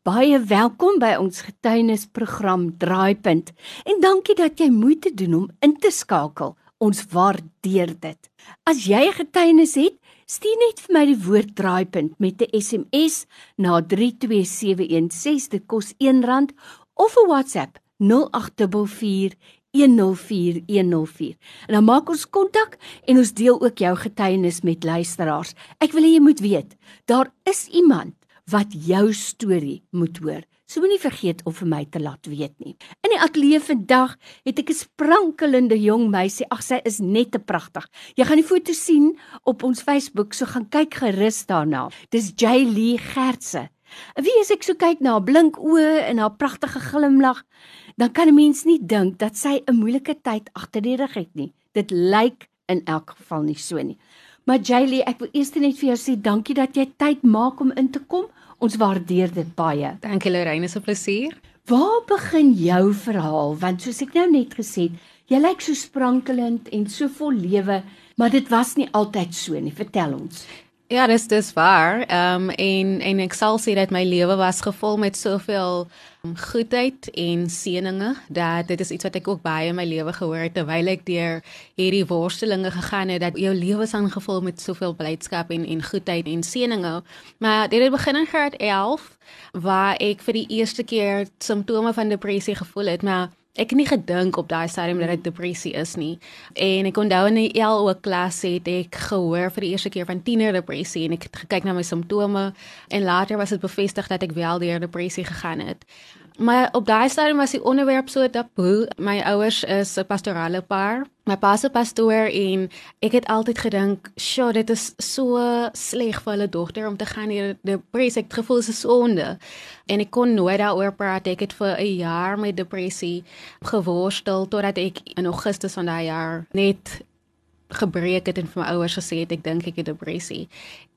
Baie welkom by ons getuienisprogram Draaipunt en dankie dat jy moeite doen om in te skakel. Ons waardeer dit. As jy 'n getuienis het, stuur net vir my die woord Draaipunt met 'n SMS na 32716 dit kos R1 of 'n WhatsApp 0844 104104. En dan maak ons kontak en ons deel ook jou getuienis met luisteraars. Ek wil hê jy moet weet, daar is iemand wat jou storie moet hoor. So moenie vergeet om vir my te laat weet nie. In die ateljee vandag het ek 'n sprankelende jong meisie. Ag sy is net te pragtig. Jy gaan die foto sien op ons Facebook, so gaan kyk gerus daarna. Dis Jaylee Gertse. Wie as ek so kyk na haar blink oë en haar pragtige glimlag, dan kan 'n mens nie dink dat sy 'n moeilike tyd agter die rug het nie. Dit lyk in elk geval nie so nie. Maar Jaylee, ek wil eers net vir jou sê dankie dat jy tyd maak om in te kom. Ons waardeer dit baie. Dankie Lorraine, is 'n plesier. Waar begin jou verhaal? Want soos ek nou net gesê het, jy lyk so sprankelend en so vol lewe, maar dit was nie altyd so nie. Vertel ons. Ja, dis dis waar. Ehm um, en en ek sal sê dat my lewe was gevul met soveel goedheid en seëninge dat dit is iets wat ek ook baie in my lewe gehoor het terwyl ek deur hierdie worstelinge gegaan het dat jou lewe is aangevul met soveel blydskap en en goedheid en seëninge maar dit het begin in graad 11 waar ek vir die eerste keer simptome van depressie gevoel het maar Ek het nie gedink op daai stadium dat dit depressie is nie. En ek onthou in die LO klas het ek gehoor vir die eerste keer van tiener depressie en ek het gekyk na my simptome en later was dit bevestig dat ek wel deur depressie gegaan het. Maar op daai stadium was die onderwerp so taboe. My ouers is 'n pastorale paar. My pa se pastoor en ek het altyd gedink, "Sjoe, dit is so sleg vir hulle dogter om te gaan hier depressie. Ek gevoel is 'n sonde." En ek kon nooit daaroor praat. Ek het vir 'n jaar met depressie geworstel totdat ek in Augustus van daai jaar net gebreek het en vir my ouers gesê het ek dink ek het depressie.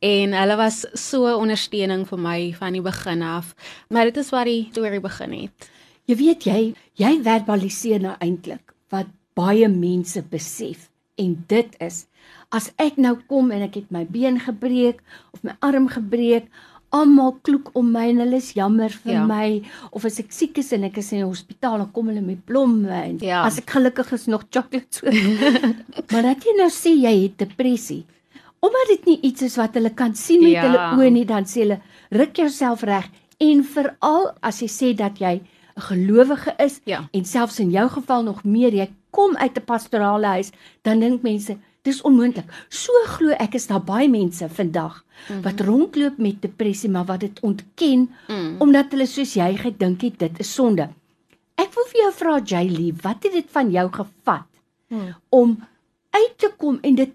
En hulle was so ondersteuning vir my van die begin af. Maar dit is waar die storie begin het. Jy weet jy, jy verbaliseer nou eintlik wat baie mense besef en dit is as ek nou kom en ek het my been gebreek of my arm gebreek almal kloek om my en hulle is jammer vir ja. my of as ek siek is en ek is in die hospitaal dan kom hulle met blomme en ja. as ek gelukkig is nog chocolate so. maar dat jy nou sê jy het depressie. Omdat dit nie iets is wat hulle kan sien met ja. hulle oë nie, dan sê hulle ruk jouself reg en veral as jy sê dat jy 'n gelowige is ja. en selfs in jou geval nog meer jy kom uit 'n pastorale huis, dan dink mense Dis onmoontlik. So glo ek is daar baie mense vandag mm -hmm. wat rondloop met depressie maar wat dit ontken mm. omdat hulle soos jy gedink het dit is sonde. Ek wil vir jou vra Jaylee, wat het dit van jou gevat mm. om uit te kom en dit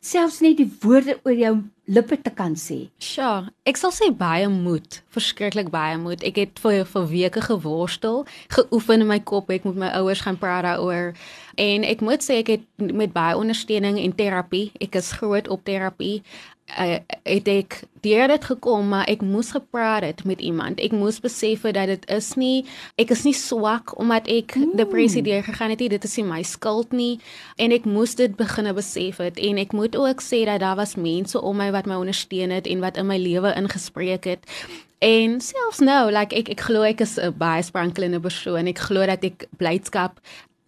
selfs net die woorde oor jou lippe te kan sê. Sjoe, ek sal sê baie moed, verskriklik baie moed. Ek het vir vir weke geworstel, geoefen in my kop, ek moet my ouers gaan praat daaroor. En ek moet sê ek het met baie ondersteuning en terapie, ek is groot op terapie uh, het ek deur dit gekom maar ek moes gepraat het met iemand. Ek moes besef dat dit is nie ek is nie swak omdat ek mm. depressie deur gegaan het nie. Dit is nie my skuld nie en ek moes dit beginne besef het en ek moet ook sê dat daar was mense om my wat my ondersteun het en wat in my lewe ingespreek het. En selfs nou, like ek ek glo ek is 'n baie sprankelende persoon. Ek glo dat ek blydskap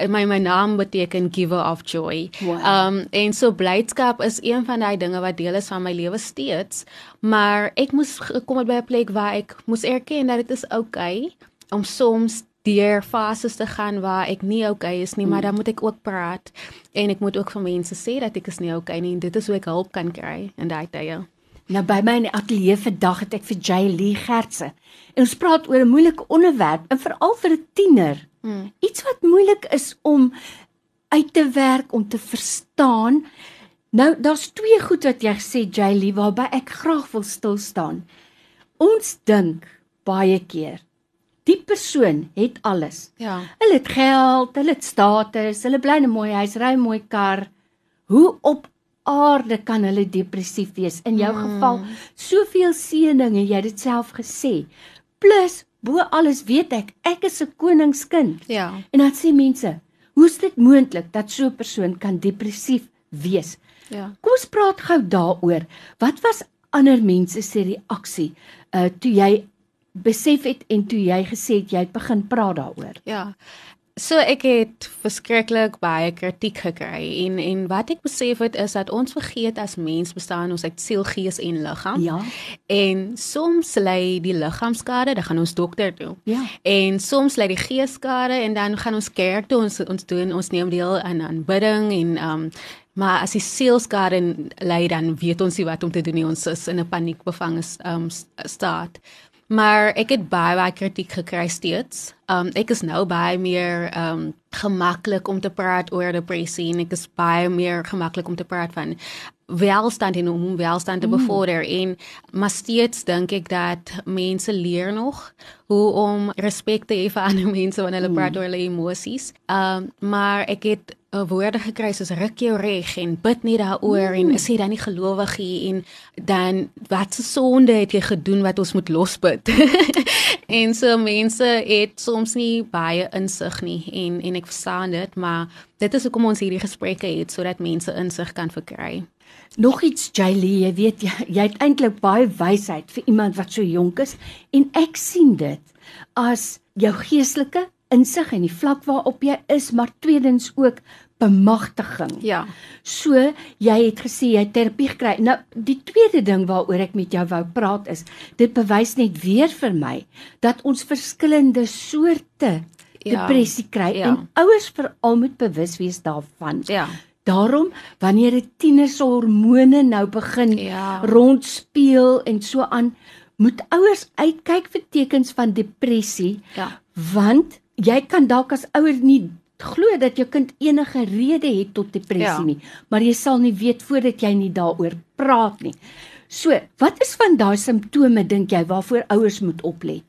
my my naam beteken giver of joy. Wow. Um en so blydskap is een van daai dinge wat deel is van my lewe steeds, maar ek moes gekom het by 'n plek waar ek moes erken dat dit is oukei okay om soms deur fases te gaan waar ek nie okay is nie, maar dan moet ek ook praat en ek moet ook vir mense sê dat ek is nie okay nie en dit is hoe ek hulp kan kry in daai tye. Nou by my in die ateljee vandag het ek vir Jay Lee Gertse. En ons praat oor 'n moeilike onderwerp en veral vir 'n tiener. Hmm. Iets wat moeilik is om uit te werk, om te verstaan. Nou daar's twee goed wat jy sê Jay Lee waarby ek graag wil stil staan. Ons dink baie keer die persoon het alles. Ja. Hulle het geld, hulle het status, hulle bly in 'n mooi huis, ry 'n mooi kar. Hoe op aarde kan hulle depressief wees. In jou mm. geval, soveel seëninge, jy het dit self gesê. Plus, bo alles weet ek, ek is 'n koningskind. Ja. En dan sê mense, hoe is dit moontlik dat so 'n persoon kan depressief wees? Ja. Kom ons praat gou daaroor. Wat was ander mense se reaksie uh toe jy besef het en toe jy gesê het jy het begin praat daaroor? Ja. So ek het verskriklik baie kritiek gekry en en wat ek besef het is dat ons vergeet as mens bestaan ons uit siel, gees en liggaam. Ja. En soms lê die liggaamskade, dan gaan ons dokter toe. Ja. En soms lê die geeskade en dan gaan ons kerk toe, ons ons doen ons neem deel aan aanbidding en um maar as die sielskade lê dan weet ons nie wat om te doen nie. Ons is in 'n paniekbevange um staat. Maar ek het baie baie kritiek gekry steeds. Um ek is nou baie meer um gemaklik om te praat oor depressie en ek is baie meer gemaklik om te praat van welstand en om welstand te mm. bevorder mm. en maar steeds dink ek dat mense leer nog hoe om respek te hê vir ander mense wanneer hulle mm. praat oor hulle emosies. Um maar ek het woorde gekry soos ruk jou reg en bid net daaroor mm. en sê dan nie gelowig hier en dan wat se sonde het jy gedoen wat ons moet losbid. en so mense het soms nie baie insig nie en en ek verstaan dit, maar dit is hoekom ons hierdie gesprekke het sodat mense insig kan verkry. Nog iets Jaylee, jy weet jy, jy het eintlik baie wysheid vir iemand wat so jonk is en ek sien dit as jou geestelike insig en die vlak waarop jy is, maar tweedens ook bemagtiging. Ja. So jy het gesê jy terapie gekry. Nou die tweede ding waaroor ek met jou wou praat is, dit bewys net weer vir my dat ons verskillende soorte ja. depressie kry ja. en ouers veral moet bewus wees daarvan. Ja. Daarom wanneer 'n tiener se hormone nou begin ja. rondspeel en so aan, moet ouers uitkyk vir tekens van depressie. Ja. Want jy kan dalk as ouer nie glo dat jou kind enige rede het tot depressie ja. nie, maar jy sal nie weet voordat jy nie daaroor praat nie. So, wat is van daai simptome dink jy waarvoor ouers moet oplet?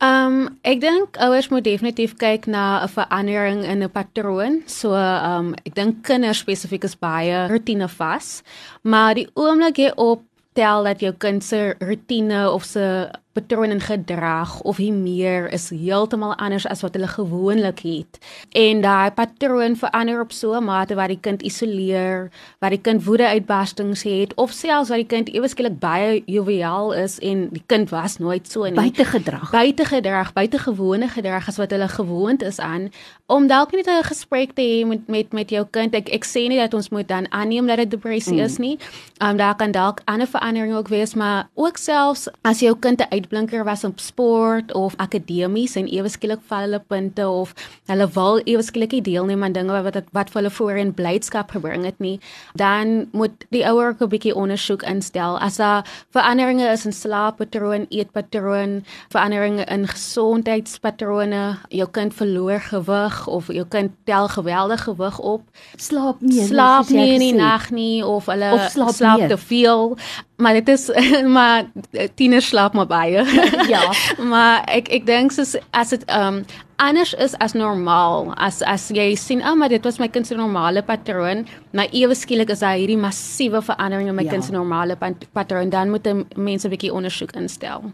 Ehm um, ek dink ouers moet definitief kyk na 'n verandering in 'n patroon. So ehm um, ek dink kinders spesifiek is baie rotine vas, maar die oomblik jy op tel dat jou kind se rotine of se patroon en gedrag of hy meer is heeltemal anders as wat hulle gewoonlik het. En daai patroon verander op so 'n mate waar die kind isoleer, waar die kind woedeuitbarstings het of selfs waar die kind eweskielik baie joviaal is en die kind was nooit so nie. Buitegedrag. Buitegedrag, buitengewone gedrag as wat hulle gewoond is aan om dalk net 'n gesprek te hê met met met jou kind. Ek ek sê nie dat ons moet dan aanneem dat dit depressie mm. is nie. Um daar kan dalk ander veranderinge ook wees, maar ook selfs as jou kind 'n uitblinker was op sport of akademies en ewe skielik val hulle punte of hulle wil ewe skielik nie deelneem aan dinge wat wat vir hulle voorheen blydskap gebring het nie, dan moet die ouer 'n bietjie ondersoek instel. As daar veranderinge is in slaappatroon, eetpatroon, veranderinge in gesondheidspatrone, jou kind verloor gewig of jou kind tel geweldige gewig op, slaap nie, slaap nie in die nag nie of hulle of slaap, slaap te veel maar dit is maar tieners slaap maar baie. ja. maar ek ek dink soos as dit ehm um, anders is as normaal. As as jy sien, "Ag, oh, maar dit was my kind se normale patroon." Maar ewe skielik is daar hierdie massiewe verandering in my ja. kind se normale patroon, dan moet mense 'n bietjie ondersoek instel.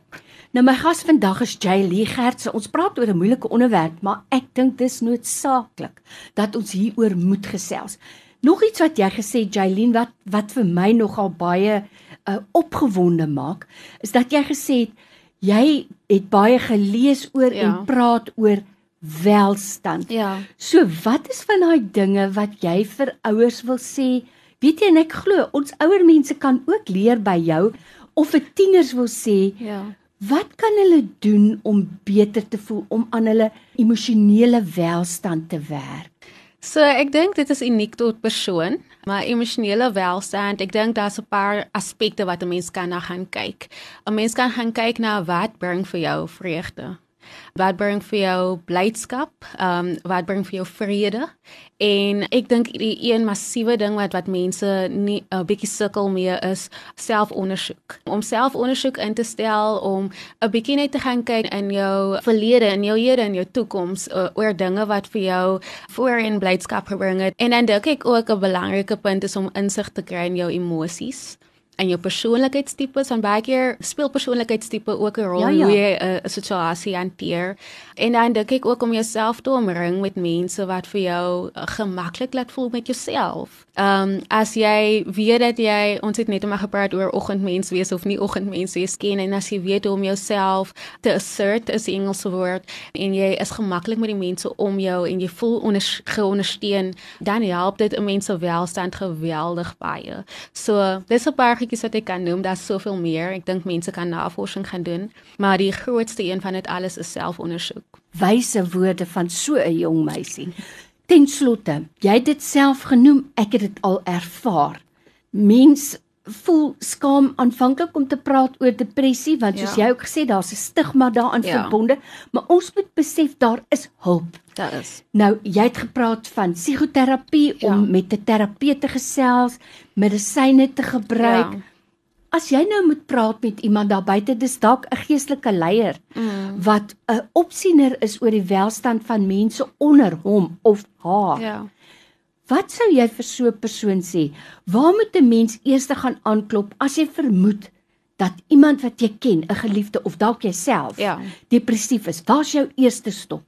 Nou my gas vandag is Jay Lee Gertse. Ons praat oor 'n moeilike onderwerp, maar ek dink dis noodsaaklik dat ons hieroor moet gesels. Nog iets wat jy gesê Jaylin wat wat vir my nogal baie uh, opgewonde maak is dat jy gesê het jy het baie gelees oor ja. en praat oor welstand. Ja. So wat is van daai dinge wat jy vir ouers wil sê? Weet jy en ek glo ons ouer mense kan ook leer by jou of vir tieners wil sê Ja. Wat kan hulle doen om beter te voel om aan hulle emosionele welstand te werk? So ek dink dit is uniek tot persoon, maar emosionele welstand, ek dink daar's 'n paar aspekte wat 'n mens kan na gaan kyk. 'n Mens kan gaan kyk na wat bring vir jou vreugde. Wat bring vir jou blydskap? Ehm um, wat bring vir jou vrede? En ek dink die een massiewe ding wat wat mense nie 'n uh, bietjie sukkel mee is selfondersoek. Om selfondersoek in te stel om 'n bietjie net te gaan kyk in jou verlede en jou hede en jou toekoms uh, oor dinge wat vir jou voorheen blydskap gebring het. En dan dink ek ook 'n belangrike punt is om insig te kry in jou emosies in jou persoonlikheidstipes want baie keer speel persoonlikheidstipe ook 'n rol Ja, ja. hoe jy 'n uh, situasie hanteer. En dan dink ek ook om jouself te omring met mense wat vir jou uh, gemaklik laat voel met jouself. Ehm um, as jy weet dat jy ons het net om gepraat oor oggendmens wees of nie oggendmens wees ken en as jy weet hoe om jouself te assert is die Engelse woord en jy is gemaklik met die mense om jou en jy voel onder, geondersteun, dan help dit 'n mens se welstand geweldig baie. So, dis 'n paar goedjies wat ek kan noem, daar's soveel meer. Ek dink mense kan navorsing gaan doen, maar die grootste een van dit alles is selfondersoek. Wyse woorde van so 'n jong meisie. Ten slotte, jy het dit self genoem, ek het dit al ervaar. Mens voel skaam aanvanklik om te praat oor depressie want soos Ja. jy ook gesê daar's 'n stigma daaraan Ja. verbonde, maar ons moet besef daar is hulp. Dit is. Nou, jy het gepraat van psigoterapie Ja. om met 'n terapeut te gesels, medisyne te gebruik. Ja. As jy nou moet praat met iemand daar buite, dis dalk 'n geestelike leier Mm. wat 'n opsiener is oor die welstand van mense onder hom of haar. Ja. Wat sou jy vir so 'n persoon sê? Waar moet 'n mens eers gaan aanklop as jy vermoed dat iemand wat jy ken, 'n geliefde of dalk jouself, Ja. depressief is? Waar's jou eerste stop?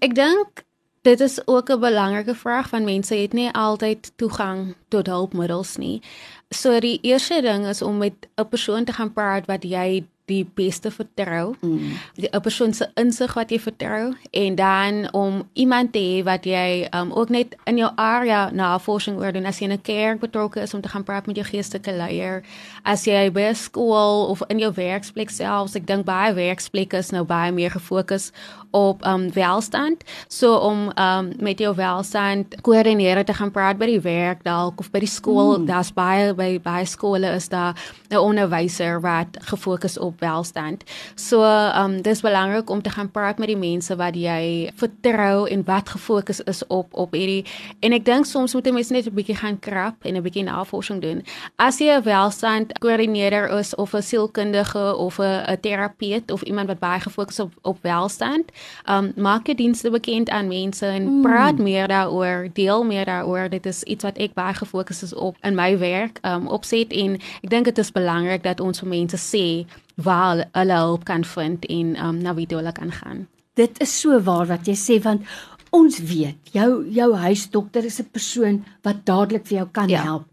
Ek dink dit is ook 'n belangrike vraag want mense het nie altyd toegang tot hulpmiddels nie. So die eerste ding is om met 'n persoon te gaan praat wat jy die beste vertrou. Mm. Die 'n persoon se insig wat jy vertrou en dan om iemand te hê wat jy um, ook net in jou area navorsing oor doen as jy in 'n kerk betrokke is om te gaan praat met jou geestelike leier. As jy by 'n skool of in jou werksplek selfs, ek dink baie werksplekke is nou baie meer gefokus op um welstand. So om um met jou welstand koördineerder te gaan praat by die werk dalk of by die skool. Mm. Daar's baie by baie skole is daar 'n onderwyser wat gefokus op welstand. So um dis belangrik om te gaan praat met die mense wat jy vertrou en wat gefokus is op op hierdie en ek dink soms moet 'n mens net 'n bietjie gaan krap en 'n bietjie navorsing doen. As jy 'n welstand koördineerder is of 'n sielkundige of 'n 'n terapeut of iemand wat baie gefokus op op welstand, um maak jou dienste bekend aan mense en mm. praat meer daaroor, deel meer daaroor. Dit is iets wat ek baie gefokus is op in my werk um opset en ek dink dit is belangrik dat ons vir mense sê waar hulle hulp kan vind en um na wie hulle kan gaan. Dit is so waar wat jy sê want ons weet jou jou huisdokter is 'n persoon wat dadelik vir jou kan Ja. help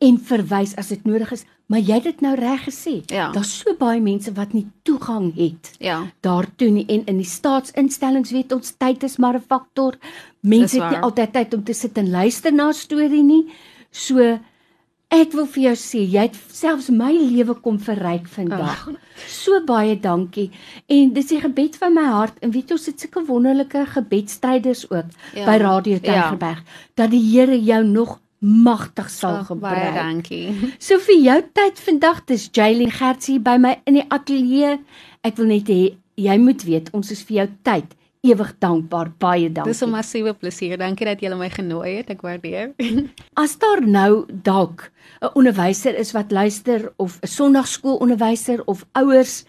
en verwys as dit nodig is, maar jy het dit nou reg gesê. Ja. Daar's so baie mense wat nie toegang het Ja. daartoe nie en in die staatsinstellings weet ons tyd is maar 'n faktor. Mense het nie altyd tyd om te sit en luister na 'n storie nie. So ek wil vir jou sê jy het selfs my lewe kom verryk vandag. So baie dankie. En dis die gebed van my hart en weet jy ons het sulke wonderlike gebedstryders ook Ja. by Radio Tygerberg dat die Here jou nog magtig sal baie gebruik. dankie. So vir jou tyd vandag, dis Jaylin Gertz hier by my in die ateljee. Ek wil net hê jy moet weet ons is vir jou tyd ewig dankbaar. Baie dankie. Dis 'n massiewe plesier. Dankie dat jy my genooi het. Ek waardeer. As daar nou dalk 'n onderwyser is wat luister of 'n sonnaarskoolonderwyser of ouers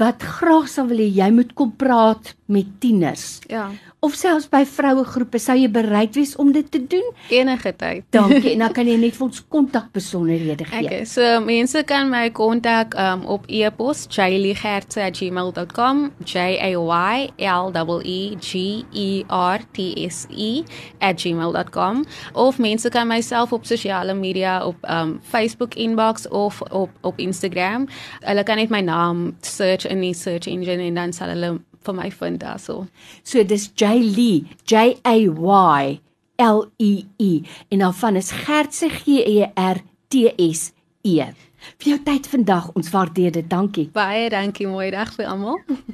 wat graag sal wil hê jy moet kom praat met tieners ja, of selfs by vrouegroepe, sou jy bereid wees om dit te doen? enige tyd. Dankie. en dan kan jy net vir ons kontakbesonderhede gee. Okay, so mense kan my kontak um, op e-pos jayleegertse@gmail.com, J A Y L E E G E R T S E @gmail.com of mense kan myself op sosiale media op um, Facebook inbox of op op Instagram. Hulle kan net my naam search in die search engine en dan sal hulle vir my vind daarso. So dis J Lee, J A Y L E E en dan van is Gertse G E R T S E. Vir jou tyd vandag, ons waardeer dit. Dankie. Baie dankie, mooi dag vir almal.